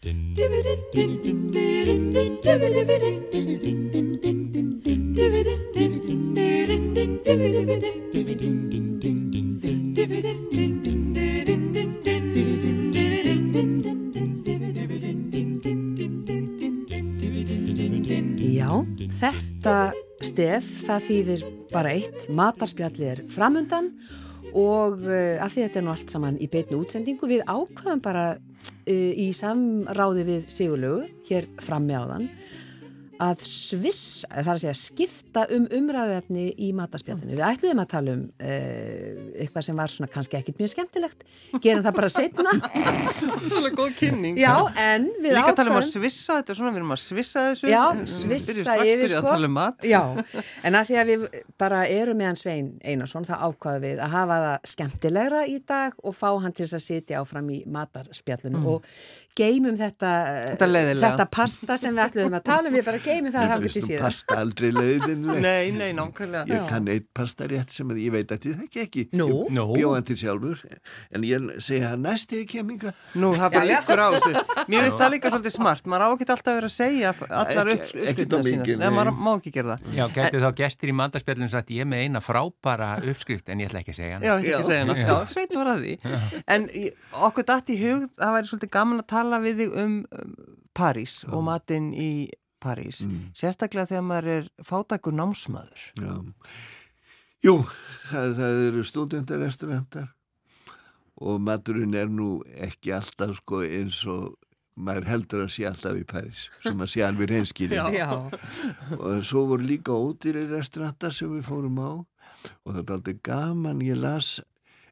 Þetta stef, það þýðir bara eitt, matarspjallið er framundan og uh, að því þetta er nú allt saman í beitnu útsendingu við ákvaðum bara í samráði við Sigurlögu hér frammi á þann að sviss, það er að segja skipta um umræðefni í mataspjallinu. Við ætluðum að tala um uh, eitthvað sem var svona kannski ekkit mjög skemmtilegt. Gerum það bara setna. Svona góð kynning. Já, en við Líka ákvaðum... tala um að svissa, þetta er svona, við erum að svissa þessu. Já, Við svissa byrjum strax yfir byrja sko. að tala um mat. Já, en að því að við bara erum meðan Svein Einarsson, þá ákvaðum við að hafa það skemmtilegra í dag og fá hann til þess að sitja áfram í matarspjallinu og geymum þetta. Þetta þetta pasta sem við ætluðum að tala um, við bara geymum það að getið nú síðan. pasta aldrei leiðinlega. Nei, nei, nákvæmlega. Ég kann eitt pastarétt sem að ég veit að ég þekki ekki. Nú? Ég Nú. bjóð hann til sjálfur. En ég segi að næst eða keminga. Nú, það bara Já, já. ykkur á þessu. Mér finnst það líka svolítið smart. Maður á ekki alltaf að vera að segja allar upp, Ekki- ekkert uppskriftina sína. mikið, Nei, maður má ekki gera það. Já, gæti þá gestir í mandarspjallinu sagt ég með eina frábara uppskrift en ég ætla ekki að segja hana. Já, tala við þig um, um París og matinn í París. Sérstaklega þegar maður er fátækur námsmaður. Já. Jú, það, það eru stúdendarrestaurantar og maturinn er nú ekki alltaf sko eins og maður heldur að sé alltaf í Paris sem að sé alveg reynskilin. Og svo voru líka ódýri restaurantar sem við fórum á og það er aldrei gaman, ég las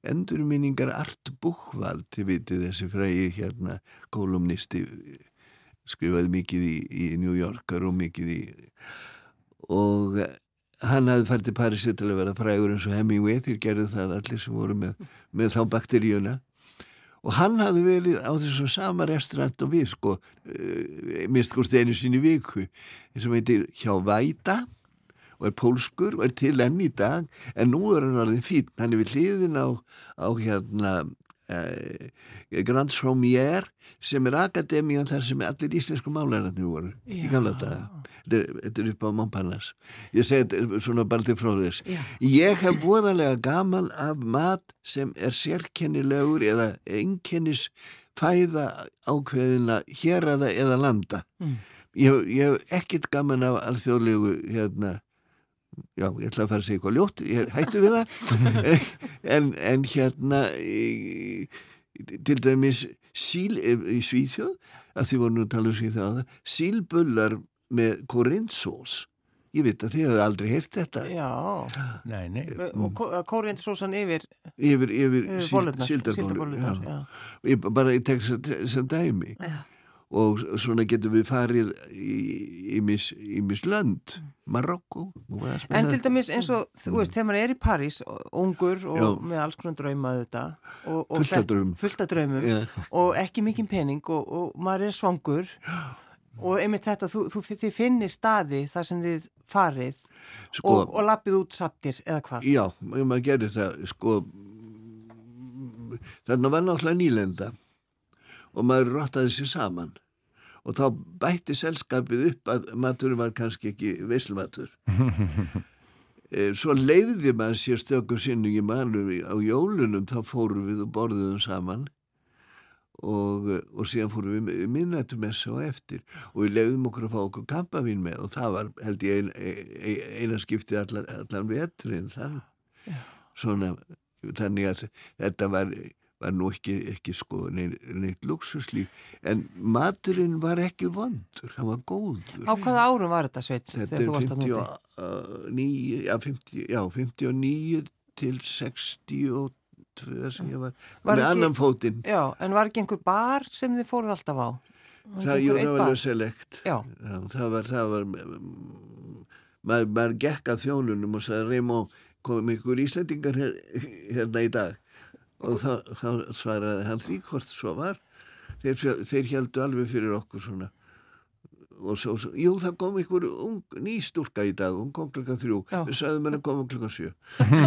endurminningar Art Buchwald þið vitið þessi frægi hérna kolumnisti skrifaði mikið í, í New Yorker og mikið í og hann hafði fært til Parisi til að vera frægur eins og Hemingway þeir gerðu það allir sem voru með, með þá bakteríuna. Og hann hafði verið á þessum sama restaurant og við sko uh, mist hvort einu sinni í viku sem heitir Hjá Væta og er pólskur og er til enn í dag en nú er hann orðin fín hann er við hliðin á, á hérna uh, Grand Sommier sem er akademían þar sem allir íslensku málararnir voru í gamla daga. Þetta er, upp á Montparnasse ég segi þetta svona bara til fróðis Já. ég hef voðalega gaman af mat sem er sérkennilegur eða einkennis fæða ákveðina héraða eða landa. Ég, hef- ég hef ekkert gaman af alþjóðlegu hérna já, ég ætla að fara að segja eitthvað ljótt ég hættu við það en, en hérna til dæmis síl í Svíþjóð að því voru nú að tala um Svíþjóð sílbullar með korintsós ég veit að þið hefur aldrei heyrt þetta Já, Nei, nei. og kóriendsósan yfir, yfir, yfir síldarbólur síldarbollurnar, já. já. Ég bara ég tek sem, sem dæmi Já. Og svona getum við farið í mis, í mis lönd Marokko nú var það En til dæmis eins og, þú veist, þegar maður er í París, ungur og Já. með alls konar drauma þetta og, og Fullt af fer- draumum. Já. og ekki mikinn pening og, og maður er svangur og einmitt þetta, þú, þú, þið finnir staði þar sem þið farið Sko- og, og lappið út sattir eða hvað Já, maður gerir það sko þarna var náttúrulega nýlenda og maður rottaði sér saman. Og þá bætti selskapið upp að maturinn var kannski ekki veislumatur Eh, svo leiði maður sér stökur sinni í manur á jólunum þá fórum við og borðuðum saman. Og, og síðan fórum við minnættumessa og eftir. Og við leiðum okkur að fá okkur kampavín með og það var held ég ein, ein, eina skiptið allan, allan veturinn þann svona þannig að þetta var, var nú ekki, ekki sko neitt, neitt luxuslíf en maturinn var ekki vondur, hann var góður Á hvaða árum var þetta sveit Þetta er varst að núti? 59, já, 50, já, 59 til 62 sem ég var, Var með ekki- annan fótinn. Já, en var ekki einhver bar sem þið fóruð alltaf á? Var Það, jú, það var select. Já, Já, það var, það var, maður, maður gekk að þjónunum og sagði, Reymó, komum ykkur Íslandingar hér, hérna í dag? Og þá, þá svaraði hann því hvort svo var. Þeir, þeir heldu alveg fyrir okkur svona. Og svo, svo, jú, það kom ung, ný stúlka í dag, hún kom klukkan þrjú. Við sagðum henni að koma klukkan sjö.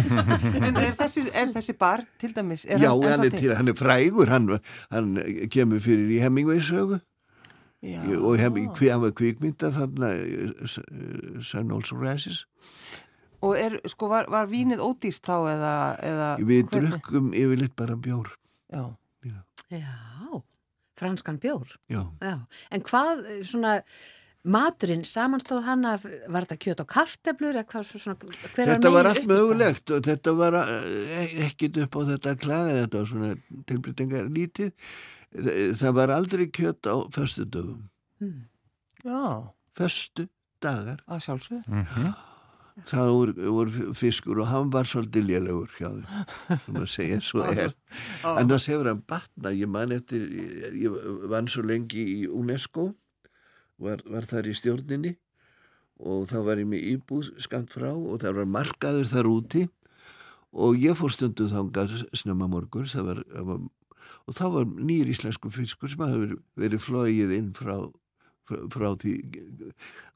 en er þessi, er þessi bar til dæmis? Er Já, hann það er, til, hann er frægur, hann, hann kemur fyrir í Hemingway sögu Já. Ég- og hann var kvikmynda þarna Sun Also Rises Og er, sko, var, var vínið ódýrt þá eða, eða við hvernig? drukkum yfirleitt bara bjór. Já. Já, franskan bjór. já, Já, en hvað eh, svona maturinn, samanstóð hann af, var þetta kjöt og karteblur eða hvað svona, hver þetta var allt mögulegt og þetta var eh, ekkit upp á þetta að klaga þetta var svona tilbreytingar lítið. Það var aldrei kjött á föstu dögum Já, föstu dagar að sjálfsög. Það voru, voru fiskur og hann var svolítið lélegur hjá þeim sem að segja svo er. En það sefur hann batna ég man eftir, ég, vann svo lengi í UNESCO var, var þar í stjórninni og þá var ég með íbúð skamt frá og það var markaður þar úti og ég fór stundu þangað snemma morgun það var, og þá var nýr íslensku fiskur sem hafði verið flóið inn frá, frá, því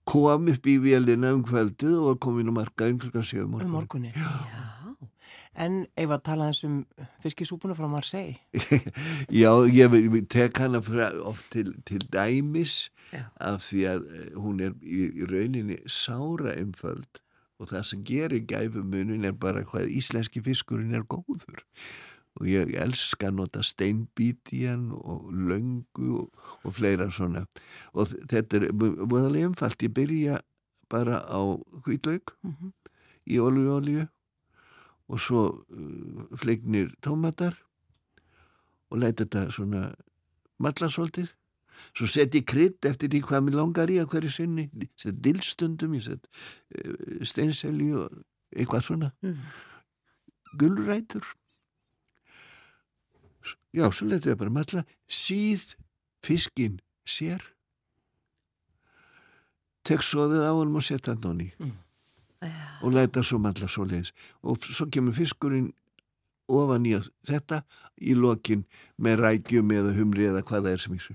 kom upp í vélina um kvöldið og var komin á markaðin klukkan 7 Um morgun morgunni. Já, En ef að tala eins um fiskisúpuna frá Marseille. Já, ég ég tek hana oft til, til dæmis Já. af því að eh, hún er í, í rauninni sára einföld og það sem gerir gæfumunin er bara hvað íslenski fiskurinn er góður og ég elska að nota steinbít í hann og löngu og, og fleira svona. Og þetta er múðalega einfalt. Ég byrja bara á hvítlaug Mhm. í olju olju og svo uh, flegnir tómatar og læta þetta svona matla svolítið. Svo set ég krydd eftir því hvað mér langar í að hverju sinni. Set dillstundum, ég set uh, steinselji og eitthvað svona. Mm. gulrætur já, svo letur ég bara matla síð fiskin sér. Tek soðið á hann og setja hann á ný já, og læta svo matla svoleiðis. Og svo kemur fiskurinn ofan í að þetta í lokin með rækjum eða humri eða hvað það er sem ég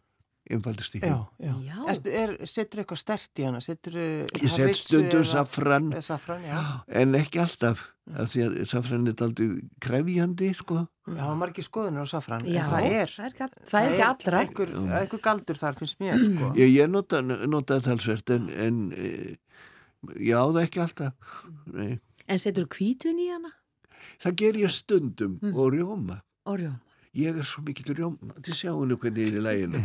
einfaldist í Já, já. Já. Er, er, setur eitthvað stert í hana? Setur, ég set stundum safran Safran, já. en ekki alltaf af því að safran er aldrei krefjandi sko Já, það var margir skoðunar á safran. já, en það er, það er, ekki- það er ekki allra. Einhver, einhver galdur þar finnst mér, sko. ég, ég nota, nota talsvert en, en e, ég á það ekki alltaf Nei. En setur kvítvin í hana? það ger ég stundum og rjóma Orjón. Ég er svo mikill rjóma til sjáinu hvernig er í læginu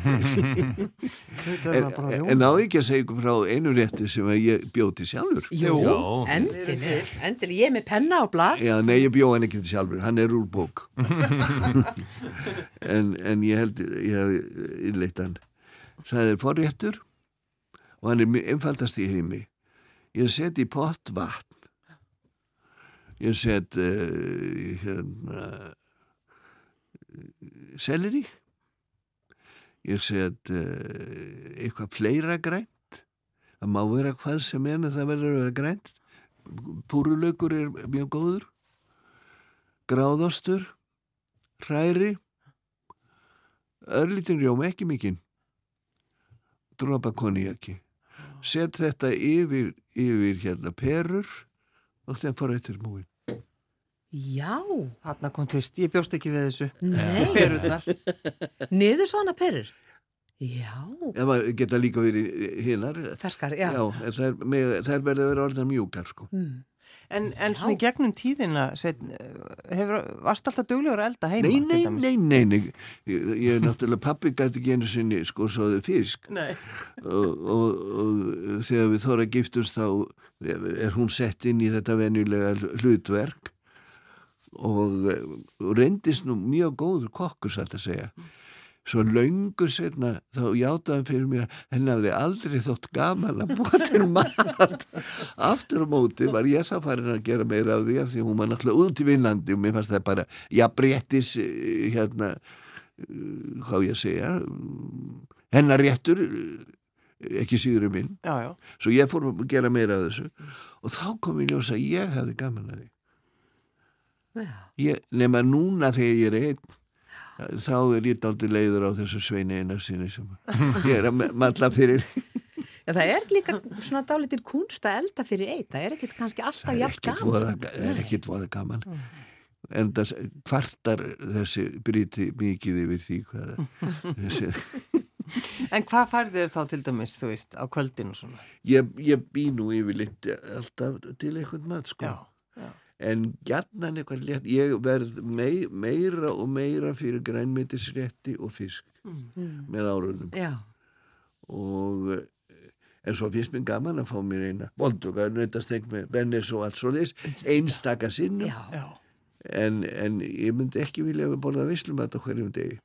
en, en á ekki að segja ykkur frá einu rétti sem að ég bjóti sjálfur? Jú, Já. endilega, endilega, ég er með penna á blað. Já, nei, ég bjó hann ekki til sjálfur, hann er úr bók. En, en ég held ég hef innleitt hann. Það er forréttur og hann er einfaldast í heimi. Ég set í pott vatn. Ég set uh, hérna selleri ég set uh, eitthvað fleira grænt. Það má vera hvað sem er en það verður að vera grænt. Púrulaukur er mjög góður. Gráðostur hræri. Örlítin rjóma, ekki mikinn. Dropa konjaki set þetta yfir, yfir hérna perur og þetta fara eftir múin Já, Þarna kom tvist, ég bjóst ekki við þessu. nei, Perurnar. niður svona perur. Já, eða geta líka verið hinnar ferskar, já. Já, en þær, með, þær verða að vera orðan mjúkar sko. Mm. En, en svona í gegnum tíðina, Sveinn, hefur, varst alltaf duglegur að elda heima? Nei, nei, nei, nei, nei. Ég, ég er náttúrulega pappi gæti ekki einu sinni sko svoðu fisk Nei. og, og, og þegar við þóra giftust þá er hún sett inn í þetta venjulega hlutverk og, og reyndist nú mjög góður kokkur satt að segja svo löngu setna þá játaði hann fyrir mér að henni hafði aldrei þótt gaman að búa til mat aftur á móti var ég þá farin að gera meira af því af því hún var náttúrulega út í vinnandi og mér fannst það bara, já breyttis hérna eh, hvað ég segja hennar réttur eh, ekki síður um minn Já, já. svo ég fór að gera meira af þessu og þá kom ég ljósa að ég hafði gaman að því. Ég, nema núna þegar ég er einn þá er ég daldi leiður á þessu sveini eina sinni sem ég er að ma- malla fyrir Já, það er líka svona dálitir kunst að elda fyrir eitt. Það er ekkit kannski alltaf ekkit gaman. voða, það er ekkit voða gaman en það kvartar þessi briti mikið yfir því hvað þessi En hvað færði þér þá til dæmis, þú veist, á kvöldinu og svona? Ég, ég bý nú yfirleitt alltaf til eitthvað mat sko. Já, já. En gætnan eitthvað létt, ég verð mei, meira og meira fyrir grænmyndisrétti og fisk Mm. með árunum. Já, Og eh, en svo finnst mér gaman að fá mér eina volduga, nautasteng með bennis og allt svo leis, einstaka sinnum. já. Já. En, en ég myndi ekki vilja að borða vislumat á hverjum degi.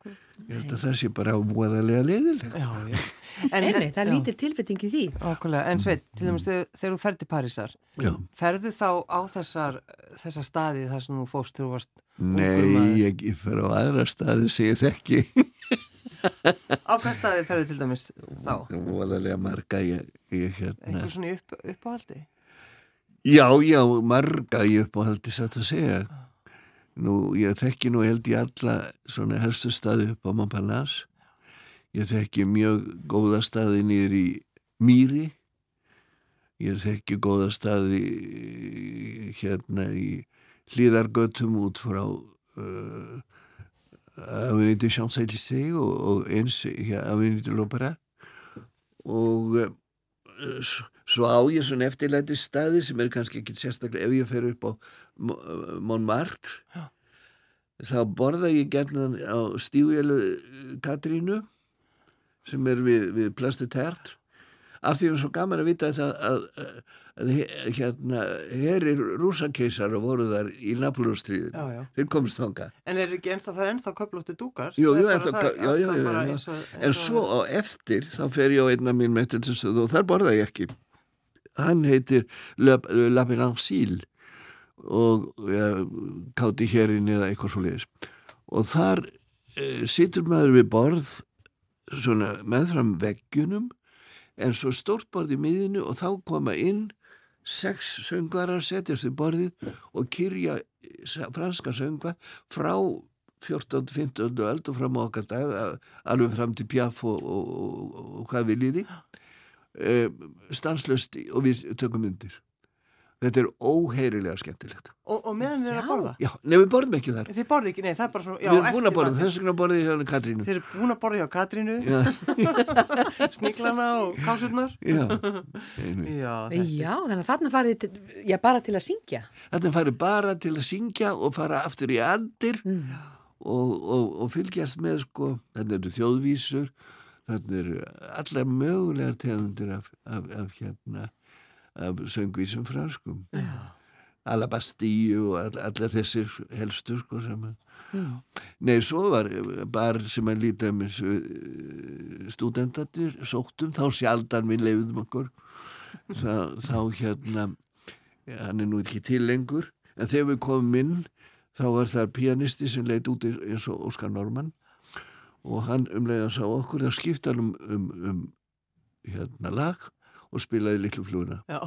Ég held að það sé bara ámúðarlega leiðilegt. Já, já. En, Einmitt, það já. lítir tilbytting í því. Ákvæmlega, en Sveit, til dæmis þegar, þegar þú ferð til Parísar, Já. ferðu þá á þessar, þessar staði þar sem þú fóst þegar þú varst? Nei, ég, ég fer á aðra staði sem ég þekki. Á hvað staði ferðu til dæmis þá? Óvalega marga ég, ég hérna. Eitthvað svona upp, uppáhaldi? Já, já, marga ég uppáhaldi satt að segja. Nú, ég þekki nú held ég alla svona helstu staði upp á Montparnasse. Ég þekki mjög góða staði nýður í Mýri. Ég þekki góða staði hérna í hlýðargötum út frá uh, Avenue de Champs-Élysées og, og eins hér, Avenue de l'Opéra og svo á ég svona eftirlæti staði sem er kannski ekki sérstaklega ef ég fer upp á Mo- Montmartre Já. þá borða ég gerna á stífjölu Katrínu sem er við, við Plastu Tert af því að það er svo gaman að vita að, að, að hérna herir rúsakeisar og voru þar í já. þeir komist þanga En er ekki ennþá, það ennþá köflótti dúkar? Jú, jú, ennþá það- já, já, já, já. eins og- En eins og- svo á eftir þá fer ég á einna mín meðtöldsinstöð og þar borða ég ekki. Hann heitir Lapinansil og ja, káti hérinn eða eitthvað svo leiðis. Og þar e, situr maður við borð svona meðfram veggjunum en svo stórt borð í miðinu og þá koma inn sex söngvarar setjast við borðið og kyrja sa- franska söngva frá 14. 15. öld og fram á okkar dag alveg fram til Piaf og, og, og, og hvað við líði uh, stanslöst í- og við tökum undir þetta er óheyrilega skemmtilegt Og, og meðan þið er Já. að borða? já, nefnum við borðum ekki þar Þið borðið ekki, nei, það er bara svona... við erum búin að borða, þess vegna borðið hjá Katrínu Þið eru búin að borða hjá Katrínu, já, sníklana og kásurnar. já. Já, Já, þannig að þarna farið til, já, bara til að syngja. Þetta fari bara til að syngja og fara aftur í andir Mm. og, og, og fylgjast með sko, þetta eru þjóðvísur, þetta eru allar mögulegar tegundir af, af, af hérna, af söngvísum franskum. Alabastíu og all, allar þessir helstu sko sem að Nei, svo var bar sem að líta um stúdendatir sóttum, þá sjaldan við leiðum okkur. Þá, þá hérna hann er nú ekki til lengur en þegar við komum inn þá var það pianisti sem leit út eins og Óskar Norman og hann umlega sá okkur þá skipta hann um, um, um hérna lag og spilaði litlu fluguna já.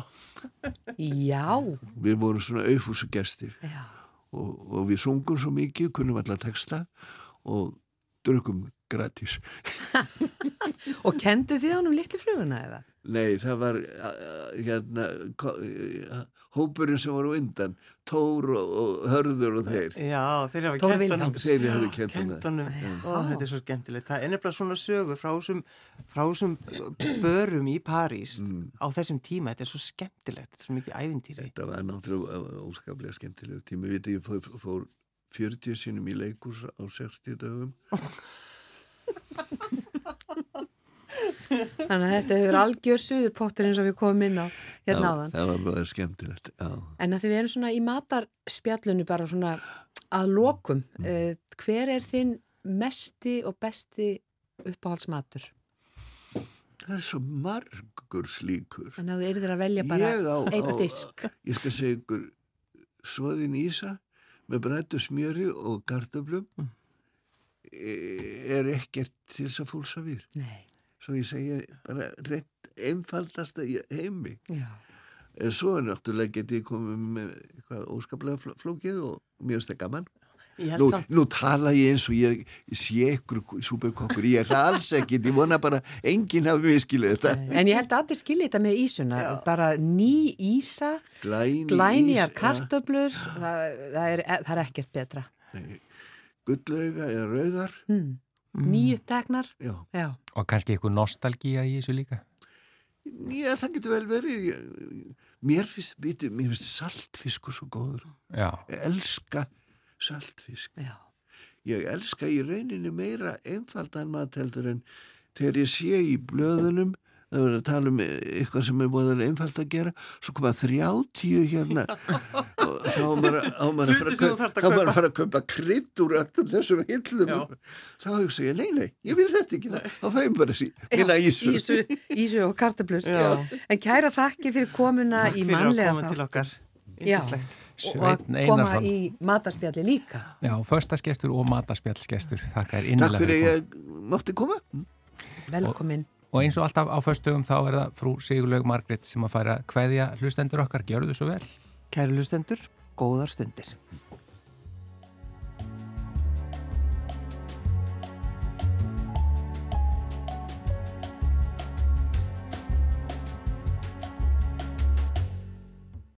Já, við vorum svona auðfúsu gestir já. og, og við sungum svo mikið, kunnum alla texta og drukum gratis. Og kendu þið honum litlu fluguna eða? Nei, það var hérna uh, hópurinn sem var á undan, Tór og, og Hörður og þeir. Já, þeir hafa. Vilhjálms. Þeir hafa. Ó, þetta er svo skemmtilegt. Það er nefnilega svona sögur frá þessum, börum í París Mm. á þessum tíma. Þetta er svo skemmtilegt, þetta er svo mikið ævintýri. Þetta var náttúrulega óskaplega skemmtilegu tími. Við ég fór, fór 40 sinum í leikús á 60 dögum. Þannig að þetta hefur algjör suðupottur eins og við komum inn á hérna Já, áðan. Það var bara skemmtilegt, já. En að því við erum svona í matarspjallunu bara svona að lokum. Mm. Uh, hver er þinn mesti og besti uppáhaldsmatur? Það er svo margur slíkur. Þannig að þú eruður að velja bara á- einn á- disk. Ég skal segja ykkur svoðin ísa með brættu smjöri og kartöflum e- er ekkert til þess að fólksa við. Nei, Svo ég segja bara rétt einfaldasta í heimi. já. En svo er náttúrulega getið komið með eitthvað óskaplega fló- flókið og mjög stað gaman. Ég Nú, nú tala ég eins og ég, ég sé ykkur súperkokkur, ég er það alls ekkit, ég vona bara enginn hafi miskilið þetta. En ég held að allir skilja þetta með ísuna. Já. Bara ný ísa, Glæni, glænýjar ís, kartöflur, það, það, er, það er ekkert betra. Gullauga eða rauðar Hmm. nýjuppteknar. Já. Já. Og kannski eitthvað nostalgíja í þessu líka? Já, það getur vel verið. Mér finnst, veitu, mér finnst saltfiskur svo góður. Já, Ég elska saltfisk. Já. Ég elska í rauninni meira einfaldan mat heldur en þegar ég sé í blöðunum það verður að tala um eitthvað sem er búin einfalt að gera, svo koma þrjátíu hérna og þá maður að fara að að kaupa- þá á maður kaupa. að fara að kaupa krydd úr öllum þessum hillum Já. þá hugsa ég, nei, nei, ég vil þetta ekki þá fæum bara sí, minna ísu Ísu, ísu og kartablur. En kæra þakki fyrir komuna Takk í fyrir að mannlega koma til okkar. Já. Yndislegt. og að koma Einarsson. í matarspjalli líka. Já, föstaskestur og mataspjallskestur. Þakka er Takk fyrir. að ég mátti koma Velkomin. Og eins og alltaf á föstugum þá er það frú Sigurlaug Margret sem að færa kveðja hlustendur okkar. Gjörðu svo vel. Kæru lustendur, góðar stundir.